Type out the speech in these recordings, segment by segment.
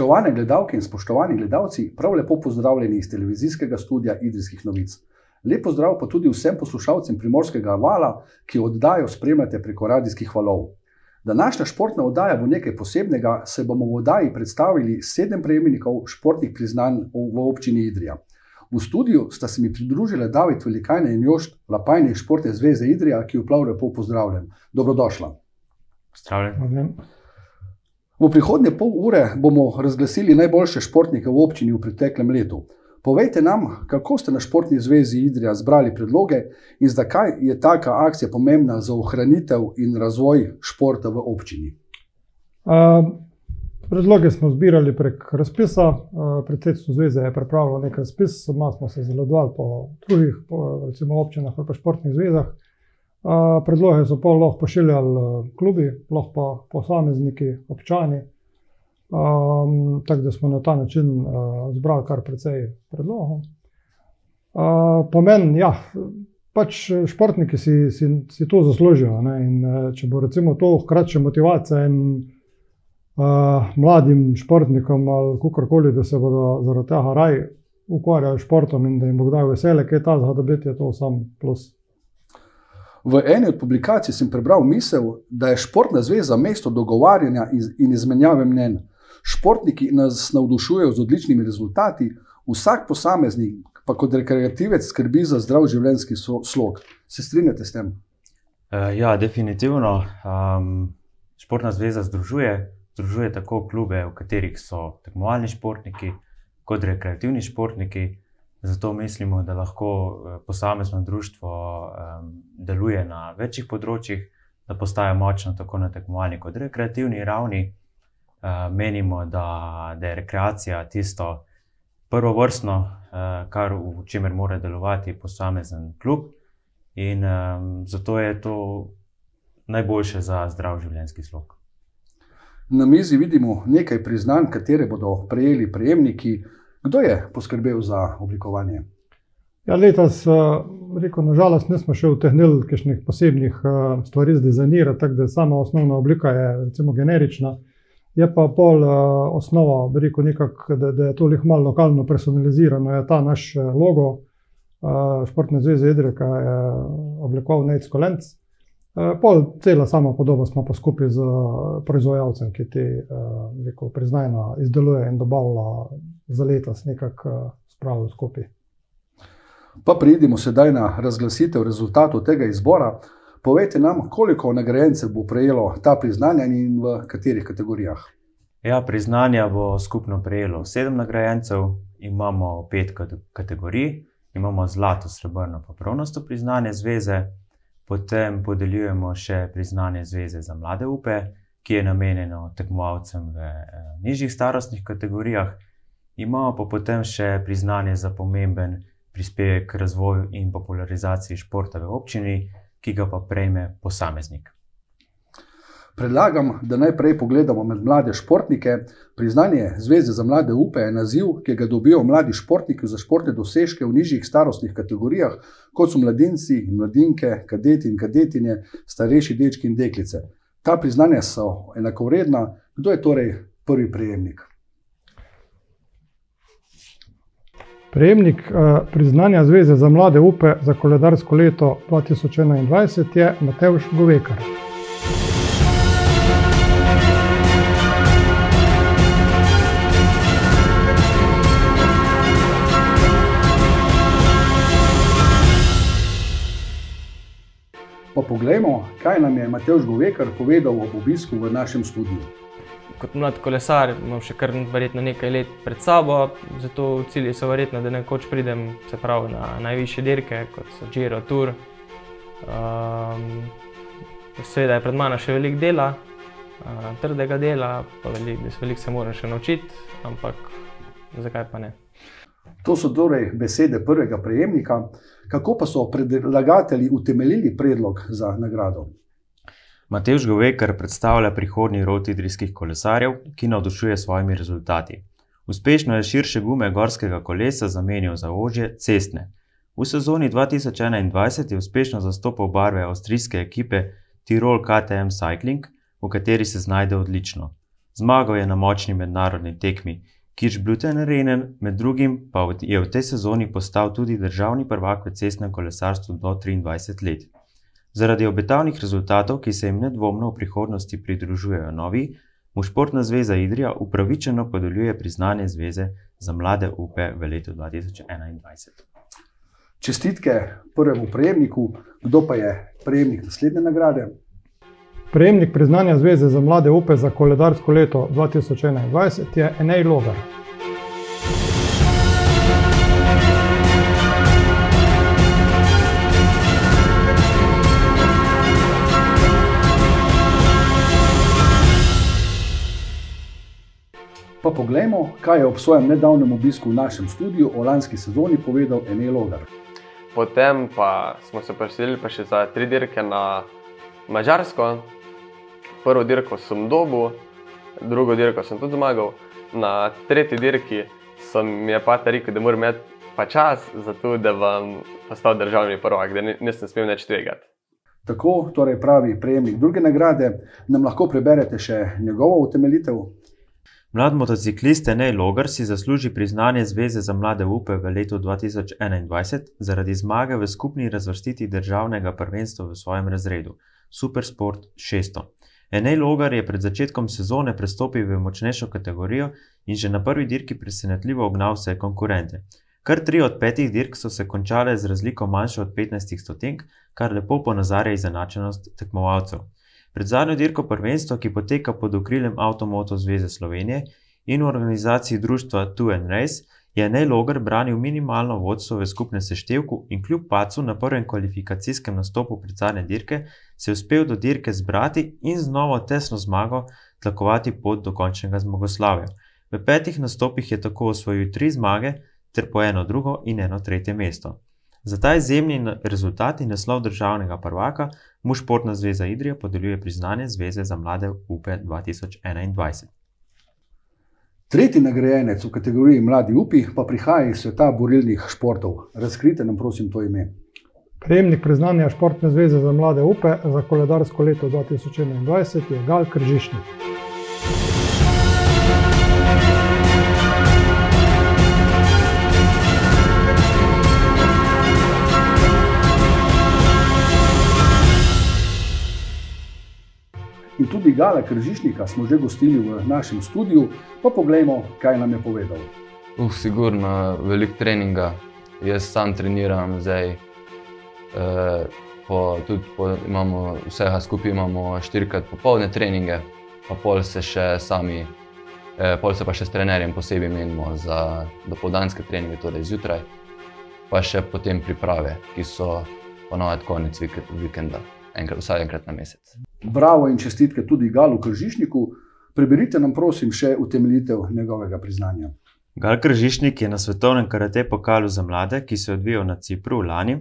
Spoštovane gledalke in spoštovani gledalci, prav lepo pozdravljeni iz televizijskega studia Idrijskih novic. Lepo zdrav pa tudi vsem poslušalcem primorskega vala, ki oddajo spremljate preko radijskih valov. Današnja športna oddaja bo nekaj posebnega, saj bomo v oddaji predstavili sedem prejemnikov športnih priznanj v občini Idrija. V studiu sta se mi pridružili David Velikajne in Jošt Lapajne iz Športne zveze Idrija, ki jo prav lepo pozdravljam. Dobrodošla. Pozdravljen. V prihodnje pol ure bomo razglasili najboljše športnike v občini v preteklem letu. Povejte nam, kako ste na Športni zvezi Idrija zbrali predloge in zakaj je taka akcija pomembna za ohranitev in razvoj športa v občini. Uh, predloge smo zbirali prek razpisa. Uh, predsedstvo zveze je pripravilo nekaj razpis, malo smo se zaledovali po drugih, po, recimo občinah ali pa športnih zvezah. Uh, predloge so pa lahko pošiljali klubi, lahko pa posamezniki, občani. Um, tako da smo na ta način uh, zbrali kar precej predlogov. Uh, pomen, ja, pač športniki si, si, si to zaslužijo. Ne? In če bo recimo to hkrati motivacija in uh, mladim športnikom ali kakorkoli, da se bodo zaradi tega raj ukvarjali s športom in da jim bo kdaj vesele, kaj ta zgodi, biti je to sam plus. V eni od publikacij sem prebral misel, da je športna zveza mesto dogovarjanja in izmenjave mnen. Športniki nas navdušujejo z odličnimi rezultati, vsak posameznik pa kot rekreativec skrbi za zdrav življenjski slog. Se strinjate s tem? Uh, ja, definitivno. Um, športna zveza združuje, združuje tako klube, v katerih so tekmovalni športniki, kot rekreativni športniki. Zato mislimo, da lahko eh, posamezno društvo um, deluje na večjih področjih, da postaje močno tako na tekmovalni kot rekreativni ravni. Uh, menimo, da, da je rekreacija tisto prvovrstno, uh, kar v čemer mora delovati posamezen klub, in um, zato je to najboljše za zdrav življenjski slog. Na mizi vidimo nekaj priznanj, katere bodo prejeli prejemniki. Kdo je poskrbel za oblikovanje? Ja, letos, rekel, nažalost, nismo še vtehnili kakšnih posebnih stvari zdizajnirati, tako da sama osnovna oblika je recimo generična. Je pa pol uh, osnova, rekel, nekak, da, da je to lih malo lokalno personalizirano, je ta naš eh, logo Športne zveze Idrika, je oblikoval Nec Kolenc. Uh, pol cela sama podoba smo pa skupaj z proizvajalcem, ki ti uh, priznajno izdeluje in dobavlja za letos nekako spravil skupaj. Pa pridimo sedaj na razglasitev rezultatov tega izbora. Povejte nam, koliko nagrajencev bo prejelo ta priznanja in v katerih kategorijah? Ja, priznanja bo skupno prejelo sedem nagrajencev, imamo pet kategorij, imamo zlato, srebrno, pa pravnosto priznanje zveze, potem podeljujemo še priznanje zveze za mlade upe, ki je namenjeno tekmovalcem v eh, nižjih starostnih kategorijah, imamo pa potem še priznanje za pomemben prispevek k razvoju in popularizaciji športa v občini ki ga pa prejme posameznik. Predlagam, da najprej pogledamo med mlade športnike. Priznanje Zveze za mlade upe je naziv, ki ga dobijo mladi športniki za športne dosežke v nižjih starostnih kategorijah, kot so mladinci in mladinke, kadeti in kadetinje, starejši dečki in deklice. Ta priznanja so enakovredna. Kdo je torej prvi prejemnik? Prejemnik uh, priznanja Zveze za mlade upe za koledarsko leto 2021 je Matejš Govekar. Pa poglejmo, kaj nam je Matejš Govekar povedal ob obisku v našem studiu kot mlad kolesar imam še kar verjetno nekaj let pred sabo, zato cilji so verjetno, da nekoč pridem pravi, na najvišje dirke, kot so Giro Tour. Um, Seveda je pred mano še veliko dela, uh, trdega dela, pa veliko velik se moram še naučiti, ampak zakaj pa ne. To so torej besede prvega prejemnika. Kako pa so predlagatelji utemeljili predlog za nagrado? Matejš Govekar predstavlja prihodnji rod idrijskih kolesarjev, ki navdušuje s svojimi rezultati. Uspešno je širše gume gorskega kolesa zamenjal za ožje cestne. V sezoni 2021 je uspešno zastopal barve avstrijske ekipe Tirol KTM Cycling, v kateri se znajde odlično. Zmagal je na močni mednarodni tekmi Kirchbluten Arenen, med drugim pa je v tej sezoni postal tudi državni prvak v cestnem kolesarstvu do 23 let. Zaradi obetavnih rezultatov, ki se jim nedvomno v prihodnosti pridružujejo novi, mu Športna zveza Idrija upravičeno podeljuje priznanje zveze za mlade upe v letu 2021. Čestitke prvemu prejemniku, kdo pa je prejemnik naslednje nagrade? Prejemnik priznanja Zveze za mlade upe za koledarsko leto 2021 je Enej Logar. Pa poglejmo, kaj je ob svojem nedavnem obisku v našem studiu o lanski sezoni povedal Enej Logar. Potem pa smo se preselili pa še za tri dirke na Mačarsko, prvo dirko sem dobil, drugo dirko sem tudi zmagal, na tretji dirki sem mi je pa rekel, da moram imeti pa čas za to, da bom postal državni prvak, da nisem smel več tvegati. Tako torej pravi prejemnik druge nagrade. Nam lahko preberete še njegovo utemeljitev? Mlad motociklist Enej Logar si zasluži priznanje Zveze za mlade upe v letu 2021 zaradi zmage v skupni razvrstitvi državnega prvenstva v svojem razredu Supersport 600. Enej Logar je pred začetkom sezone prestopil v močnejšo kategorijo in že na prvi dirki presenetljivo ognal vse konkurente. Kar tri od petih dirk so se končale z razliko manjšo od 15 stotink, kar lepo ponazarja izenačenost tekmovalcev. Pred zadnjo dirko prvenstva, ki poteka pod okriljem Avtomoto Zveze Slovenije in v organizaciji društva Two and Race, je Nejlogar branil minimalno vodstvo v skupnem seštevku in kljub pacu na prvem kvalifikacijskem nastopu pred zadnje dirke, se je uspel do dirke zbrati in z novo tesno zmago tlakovati pot do končnega zmagoslavja. V petih nastopih je tako osvojil tri zmage, ter po eno drugo in eno tretje mesto. Za ta izjemni rezultat in naslov državnega prvaka mu Športna zveza Idrija podeljuje priznanje Zveze za mlade UPE 2021. Tretji nagrajenec v kategoriji Mladi upi pa prihaja iz sveta borilnih športov. Razkrite nam, prosim, to ime. Prejemnik priznanja Športne zveze za mlade upe za koledarsko leto 2021 je Gal Kržišnik. In tudi Gala Kržišnika smo že gostili v našem studiu, pa poglejmo, kaj nam je povedal. Uf, sigurno, veliko treninga. Jaz sam treniram zdaj. E, po, tudi po, imamo vsega skupaj imamo štirikrat popoldne treninge, pa pol se še sami, e, pol se pa še s trenerjem posebej menimo za dopoldanske treninge, torej zjutraj, pa še potem priprave, ki so ponovadi konec vikenda enkrat, vsaj enkrat na mesec. Bravo in čestitke tudi Galu Kržišniku. Preberite nam, prosim, še utemeljitev njegovega priznanja. Gal Kržišnik je na svetovnem karate pokalu za mlade, ki se je odvijal na Cipru v lani,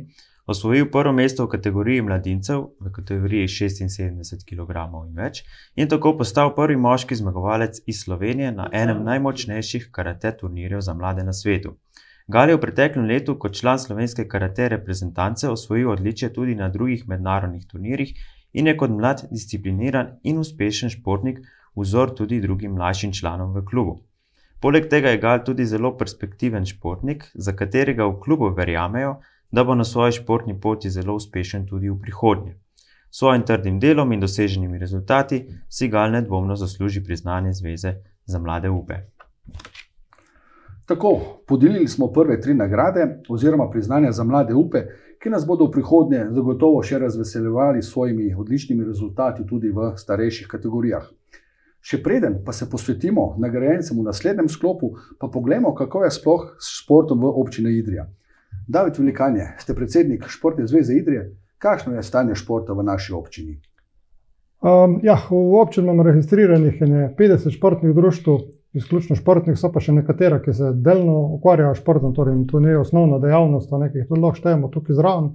osvojil prvo mesto v kategoriji mladincev, v kategoriji 76 kg in več, in tako postal prvi moški zmagovalec iz Slovenije na enem najmočnejših karate turnirjev za mlade na svetu. Gal je v preteklem letu kot član slovenske karate reprezentance osvojil odličje tudi na drugih mednarodnih turnirjih in je kot mlad discipliniran in uspešen športnik vzor tudi drugim mlajšim članom v klubu. Poleg tega je Gal tudi zelo perspektiven športnik, za katerega v klubu verjamejo, da bo na svoji športni poti zelo uspešen tudi v prihodnje. S svojim trdim delom in doseženimi rezultati si Gal nedvomno zasluži priznanje Zveze za mlade upe. Tako, podelili smo prve tri nagrade, oziroma priznanja za mlade upe, ki nas bodo v prihodnje zagotovo še razveseljevali s svojimi odličnimi rezultati tudi v starejših kategorijah. Še preden pa se posvetimo nagrajencem v naslednjem sklopu, pa poglejmo, kako je sploh s športom v občini Idrija. David Velikanje, ste predsednik Športne zveze Idrije, kakšno je stanje športa v naši občini? Um, ja, v občini imamo registriranih 50 športnih društv, izključno športnih, so pa še nekatera, ki se delno ukvarjajo s športom, torej to ni osnovna dejavnost, nekaj tudi lahko štejemo tukaj zraven.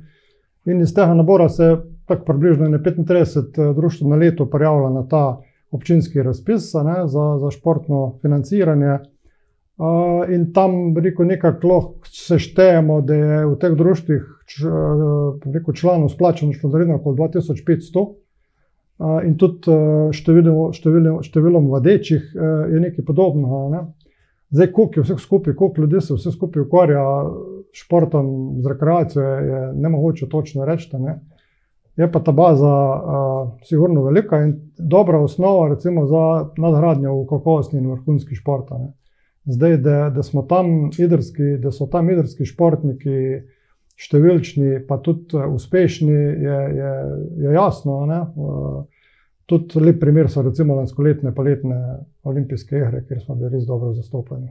In iz tega nabora se tako približno 35 eh, društv na leto prijavlja na ta občinski razpis ne, za, za športno financiranje. Uh, in tam rekel, nekako lahko seštejemo, da je v teh društvih č, uh, članov splačeno škodovino okoli 2500. in tudi uh, številom, številom, številom vadečih uh, je nekaj podobnega. Ne? Zdaj, koliko je vseh skupaj, koliko ljudi se vse skupaj ukvarja s športom, z rekreacijo, je ne mogoče točno reči. Ne? Je pa ta baza, uh, sigurno, velika in dobra osnova, recimo, za nadgradnjo v kakovostni in vrhunski šport. Zdaj, da, da smo tam idrski, da so tam idrski športniki številčni, pa tudi uspešni, je, je, je jasno. Uh, Tudi lep primer so recimo lanskoletne paletne olimpijske igre, kjer smo bili res dobro zastopani.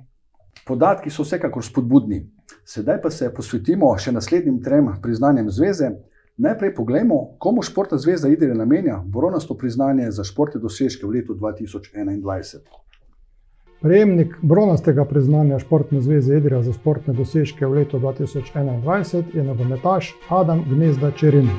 Podatki so vsekakor spodbudni. Sedaj pa se posvetimo še naslednjim trem priznanjem zveze. Najprej pogledamo, komu Športna zveza Idrija namenja bronasto priznanje za športne dosežke v letu 2021. Prejemnik bronastega priznanja Športne zveze Idrija za športne dosežke v letu 2021 je nogometaš Adam Gnezda Čerin.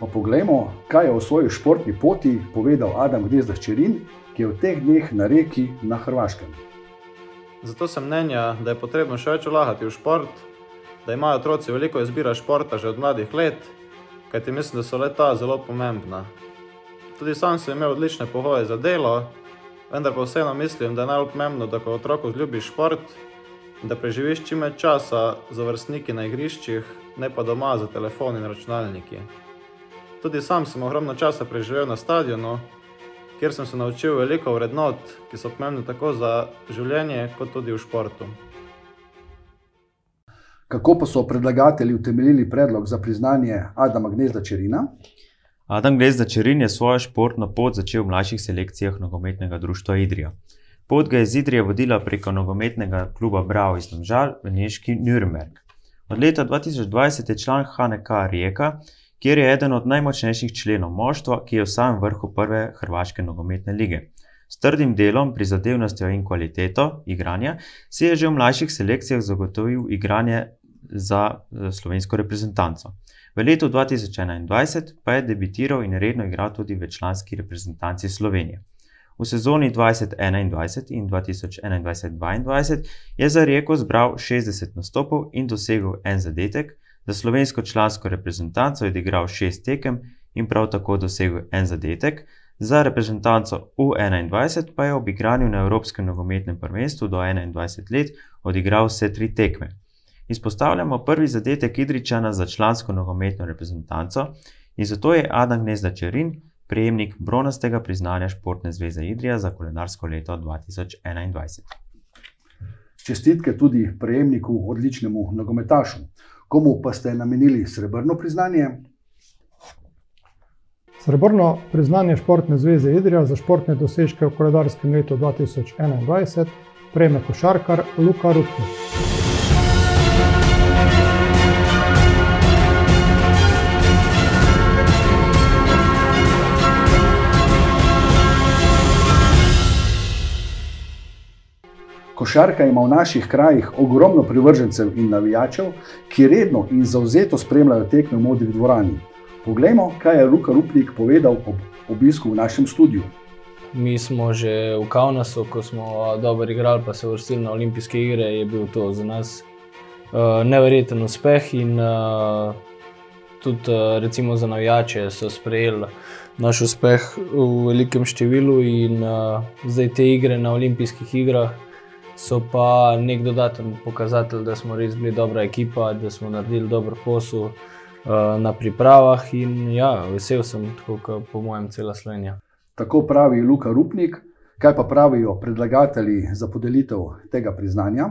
Pa poglejmo, kaj je o svoji športni poti povedal Adam Gnezda Čerin, ki je v teh dneh na reki na Hrvaškem. Zato sem mnenja, da je potrebno še več vlagati v šport, da imajo otroci veliko izbira športa že od mladih let, kajti mislim, da so leta zelo pomembna. Tudi sam sem imel odlične pogoje za delo, vendar pa vseeno mislim, da je najbolj pomembno, da ko otroku zljubiš šport, da preživiš čim več časa z vrstniki na igriščih, ne pa doma za telefon in računalniki. Tudi sam sem ogromno časa preživel na stadionu, kjer sem se naučil veliko vrednot, ki so pomembne tako za življenje, kot tudi v športu. Kako pa so predlagatelji utemeljili predlog za priznanje Adama Gnezda Čerina? Adam Gnezda Čerin je svojo športno pot začel v mlajših selekcijah nogometnega društva Idrija. Pot ga je iz Idrije vodila preko nogometnega kluba Bravo iz Domžal v Neški Nürnberg. Od leta 2020 je član HNK Rijeka, kjer je eden od najmočnejših členov moštva, ki je v samem vrhu prve hrvaške nogometne lige. S trdim delom, prizadevnostjo in kvaliteto igranja si je že v mlajših selekcijah zagotovil igranje za eh, slovensko reprezentanco. V letu 2021 pa je debitiral in redno igral tudi v članski reprezentanci Slovenije. V sezoni 2021 in 2021-2022 je za Rijeko zbral 60 nastopov in dosegel en zadetek, za slovensko člansko reprezentanco je odigral šest tekem in prav tako dosegel en zadetek, za reprezentanco U21 pa je ob igranju na Evropskem nogometnem prvenstvu do 21 let odigral vse tri tekme. Izpostavljamo prvi zadetek Idričana za člansko nogometno reprezentanco in zato je Adam Gnezda Čerin prejemnik bronastega priznanja Športne zveze Idrija za koledarsko leto 2021. Čestitke tudi prejemniku, odličnemu nogometašu. Komu pa ste namenili srebrno priznanje? Srebrno priznanje Športne zveze Idrija za športne dosežke v koledarskem letu 2021 prejme košarkar Luka Rupnik. Košarka ima v naših krajih ogromno privržencev in navijačev, ki redno in zauzeto spremljajo tekme v modri dvorani. Poglejmo, kaj je Luka Rupnik povedal ob obisku v našem studiu. Mi smo že v Kaunasu, ko smo dobro igrali, pa se vrstili na olimpijske igre, je bil to za nas uh, neverjeten uspeh. In uh, tudi uh, recimo za navijače so sprejeli naš uspeh v velikem številu, in uh, zdaj te igre na olimpijskih igrah so pa nek dodaten pokazatelj, da smo res bili dobra ekipa, da smo naredili dober posel uh, na pripravah. In ja, vesel sem, tako kot po mojem, cela Slovenija. Tako pravi Luka Rupnik. Kaj pa pravijo predlagatelji za podelitev tega priznanja?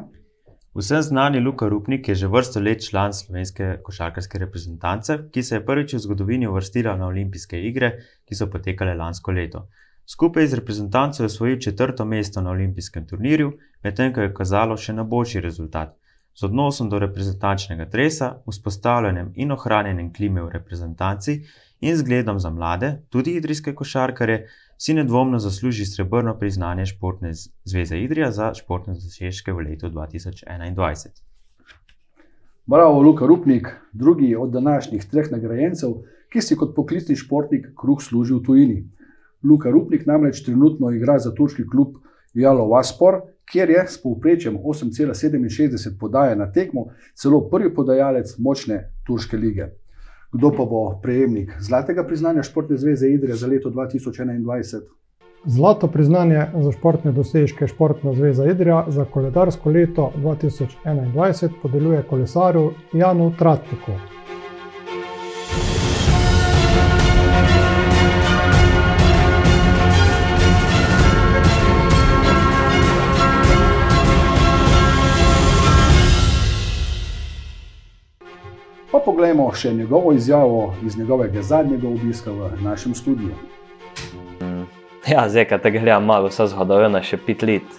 Vsem znani Luka Rupnik je že vrsto let član slovenske košarkarske reprezentance, ki se je prvič v zgodovini uvrstila na olimpijske igre, ki so potekale lansko leto. Skupaj z reprezentanco je osvojil četrto mesto na olimpijskem turnirju, medtem ko je kazalo še na boljši rezultat. Z odnosom do reprezentančnega dresa, vzpostavljanjem in ohranjanjem klime v reprezentanci in zgledom za mlade, tudi idrijske košarkare, si nedvomno zasluži srebrno priznanje Športne zveze Idrija za športne dosežke v letu 2021. Bravo, Luka Rupnik, drugi od današnjih treh nagrajencev, ki si kot poklicni športnik kruh služi v tujini. Luka Rupnik namreč trenutno igra za turški klub Jalo Vaspor, kjer je s povprečjem 8,67 podaja na tekmo celo prvi podajalec močne turške lige. Kdo pa bo prejemnik zlatega priznanja Športne zveze Idrija za leto 2021? Zlato priznanje za športne dosežke Športna zveza Idrija za koledarsko leto 2021 podeljuje kolesarju Janu Tratniku. Poglejmo še njegovo izjavo iz njegovega zadnjega obiska v našem studiu. Ja, zdaj, ko te gledam malo, vse zgodovina še pet let.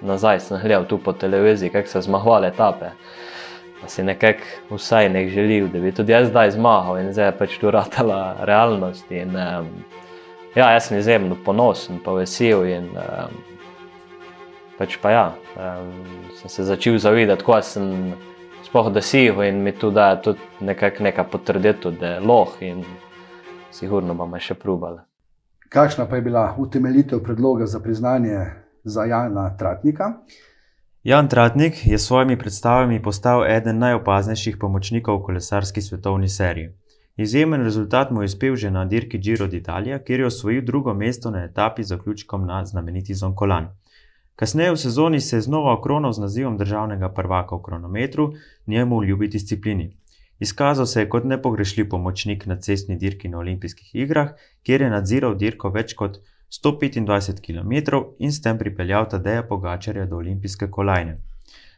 Nazaj sem gledal tu po televiziji, kako se zmahovale etape. Pa si nekako vsaj nek želil, da bi tudi jaz zdaj zmagal in zdaj je pač tu ratala realnost. In, um, ja, jaz sem izjemno ponosen, pa vesel in um, pač pa ja, um, sem se začel zavedati, ko sem sploh dosegel in mi tu da tudi nekako neka potrditev, da je loh in sigurno bomo še probali. Kakšna pa je bila utemeljitev predloga za priznanje za Jana Tratnika? Jan Tratnik je s svojimi predstavami postal eden najopaznejših pomočnikov v kolesarski svetovni seriji. Izjemen rezultat mu je uspel že na dirki Giro d'Italia, kjer je osvojil drugo mesto na etapi z zaključkom na znameniti Zonkolan. Kasneje v sezoni se je znova okronal z nazivom državnega prvaka v kronometru, njemu v ljubi disciplini. Izkazal se je kot nepogrešljiv pomočnik na cestni dirki na olimpijskih igrah, kjer je nadziral dirko več kot 125 km in s tem pripeljal Tadeja Pogačarja do olimpijske kolajne.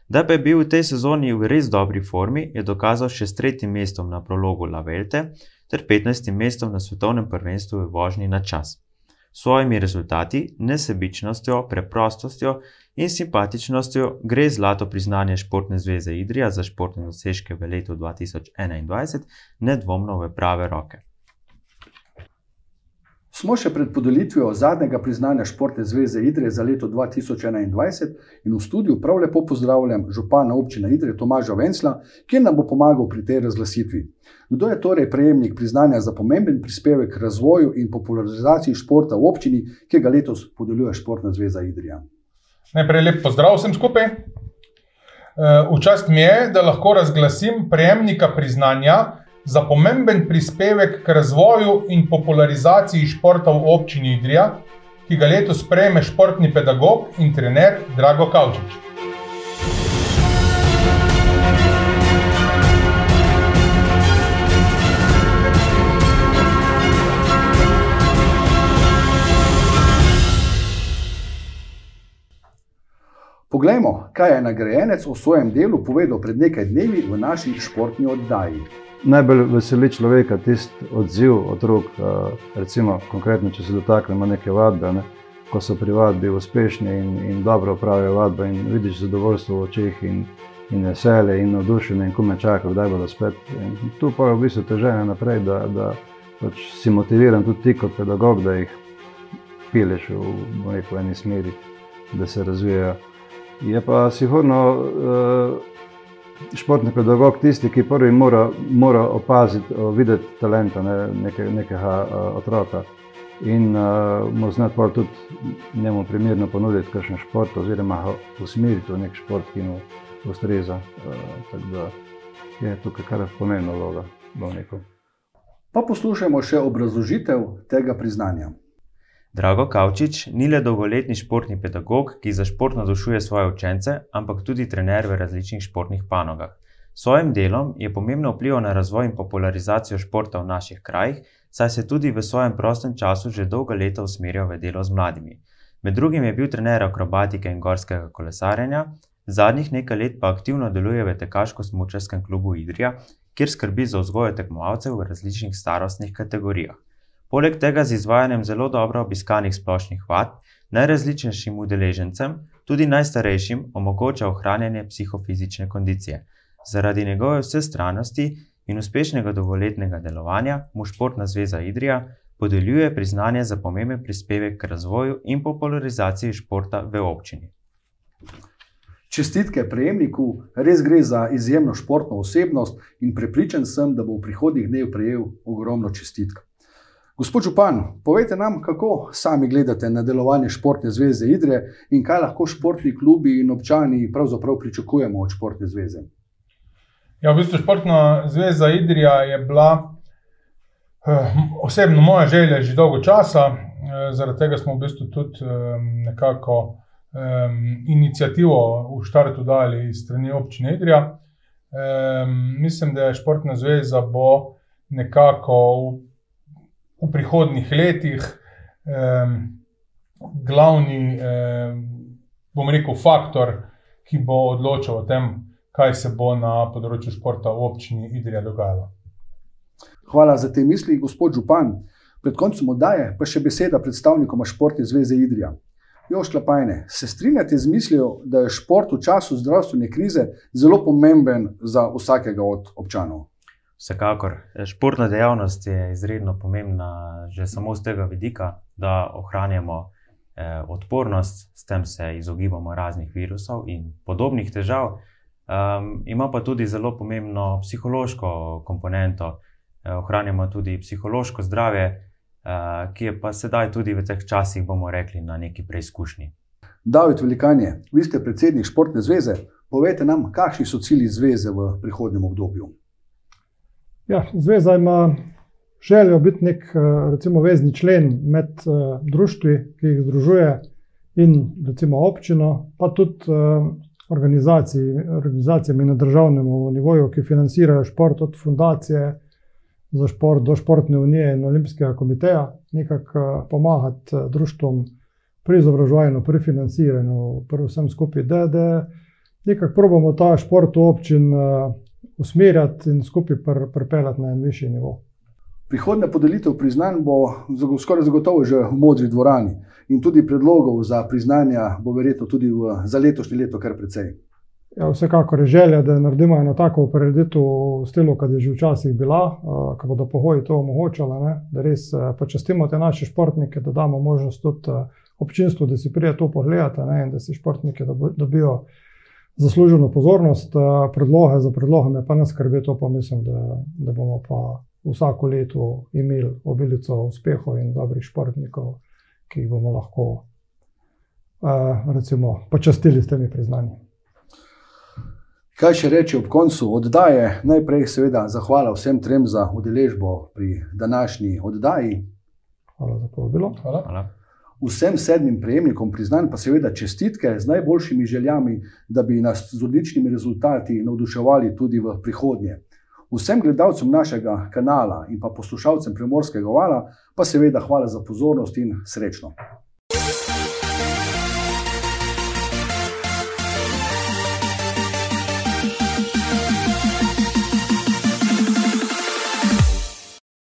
Da pa je bil v tej sezoni v res dobri formi, je dokazal še s tretjim mestom na prologu La Velte ter 15. mestom na svetovnem prvenstvu v vožnji na čas. S svojimi rezultati, nesebičnostjo, preprostostjo in simpatičnostjo gre zlato priznanje Športne zveze Idrija za športne dosežke v letu 2021 nedvomno v prave roke. Smo še pred podelitvijo zadnjega priznanja Športne zveze Idrije za leto 2021 in v studiu prav lepo pozdravljam župana občine Idrije Tomaža Vencla, ki nam bo pomagal pri tej razglasitvi. Kdo je torej prejemnik priznanja za pomemben prispevek k razvoju in popularizaciji športa v občini, ki ga letos podeljuje Športna zveza Idrija? Najprej lep pozdrav vsem skupaj. V čast mi je, da lahko razglasim prejemnika priznanja za pomemben prispevek k razvoju in popularizaciji športa v občini Idrija, ki ga letos prejme športni pedagog in trener Drago Kavčič. Poglejmo, kaj je nagrajenec o svojem delu povedal pred nekaj dnevi v naši športni oddaji. Najbolj veseli človeka tisti odziv otrok, recimo, konkretno, če se dotaknemo neke vadbe, ne? ko so pri vadbi uspešni in, in dobro upravijo vadbo in vidiš zadovoljstvo v očeh in, in veselje in navdušenje in ko me čaka, kdaj bodo spet. In tu pa je v bistvu težave naprej, da, da pač si motiviran tudi ti kot pedagog, da jih pileš v, v neki smeri, da se razvijajo. Je pa sigurno uh, športni pedagog tisti, ki prvi mora, mora opaziti, uh, videti talenta ne, neke, nekega uh, otroka in uh, mu znati pa tudi njemu primerno ponuditi kakšen šport oziroma usmeriti v nek šport, ki mu ustreza. Uh, tako da je tukaj kar pomembna vloga bolnikov. Pa poslušajmo še obrazložitev tega priznanja. Drago Kavčič ni le dolgoletni športni pedagog, ki za šport navdušuje svoje učence, ampak tudi trener v različnih športnih panogah. S svojim delom je pomembno vplival na razvoj in popularizacijo športa v naših krajih, saj se tudi v svojem prostem času že dolga leta usmerjal v delo z mladimi. Med drugim je bil trener akrobatike in gorskega kolesarjenja, zadnjih nekaj let pa aktivno deluje v tekaško-smučarskem klubu Idrija, kjer skrbi za vzgojo tekmovalcev v različnih starostnih kategorijah. Poleg tega z izvajanjem zelo dobro obiskanih splošnih vad najrazličnejšim udeležencem, tudi najstarejšim, omogoča ohranjanje psihofizične kondicije. Zaradi njegove vsestrannosti in uspešnega dolgoletnega delovanja mu Športna zveza Idrija podeljuje priznanje za pomemben prispevek k razvoju in popularizaciji športa v občini. Čestitke prejemniku, res gre za izjemno športno osebnost in prepričan sem, da bo v prihodnjih dneh prejel ogromno čestitk. Gospod Župan, povejte nam, kako sami gledate na delovanje Športne zveze Idre in kaj lahko športni klubi in občani pravzaprav pričakujemo od Športne zveze. Ja, v bistvu Športna zveza Idrija je bila eh, osebno moja želja že dolgo časa, eh, zaradi tega smo v bistvu tudi eh, nekako eh, inicijativo v štartu dali iz strani občine Idrija. Eh, mislim, da je Športna zveza bo nekako v v prihodnih letih eh, glavni, eh, bom rekel, faktor, ki bo odločal o tem, kaj se bo na področju športa v občini Idrija dogajalo. Hvala za te misli, gospod Župan. Pred koncem oddaje pa še beseda predstavnikom Športne zveze Idrija. Još Klapajne, se strinjate z mislijo, da je šport v času zdravstvene krize zelo pomemben za vsakega od občanov? Vsekakor. Športna dejavnost je izredno pomembna že samo z tega vidika, da ohranjamo eh, odpornost, s tem se izogibamo raznih virusov in podobnih težav. Um, ima pa tudi zelo pomembno psihološko komponento, eh, ohranjamo tudi psihološko zdravje, eh, ki je pa sedaj tudi v teh časih, bomo rekli, na neki preizkušnji. David Velikanje, vi ste predsednik Športne zveze. Povejte nam, kakšni so cilji zveze v prihodnem obdobju. Ja, zveza ima željo biti nek eh, recimo, vezni člen med uh, društvi, ki jih združuje, in recimo občino, pa tudi uh, organizacijami na državnem nivoju, ki financirajo šport, od fundacije za šport do športne unije in olimpijskega komiteja, nekako pomagati društvom pri izobraževanju, pri financiranju, pri vsem skupaj, da, da nekako probamo ta šport v občin. Usmerjati in skupaj pripeljati na en višji nivo. Prihodna podelitev priznanj bo skoraj zagotovo že v modri dvorani, in tudi predlogov za priznanja bo verjetno tudi v, za letošnje leto kar precej. Ja, vsekakor je želja, da naredimo eno tako prireditev v stilu, kot je že včasih bila, ko bodo pogoji to omogočali, da res počastimo te naše športnike, da damo možnost tudi občinstvu, da si prije to pogledati ne? in da si športniki dobijo zasluženo pozornost, eh, predloge za predloge, pa ne skrbi to, pa mislim, da, da bomo pa vsako leto imeli obilico uspehov in dobrih športnikov, ki jih bomo lahko eh, recimo, počastili s temi priznanji. Kaj še reči ob koncu oddaje? Najprej, seveda, zahvala vsem trem za udeležbo pri današnji oddaji. Hvala za povabilo. Hvala. Hvala. Vsem sedmim prejemnikom priznanj pa seveda čestitke z najboljšimi željami, da bi nas z odličnimi rezultati navduševali tudi v prihodnje. Vsem gledalcem našega kanala in pa poslušalcem Primorskega vala pa seveda hvala za pozornost in srečno.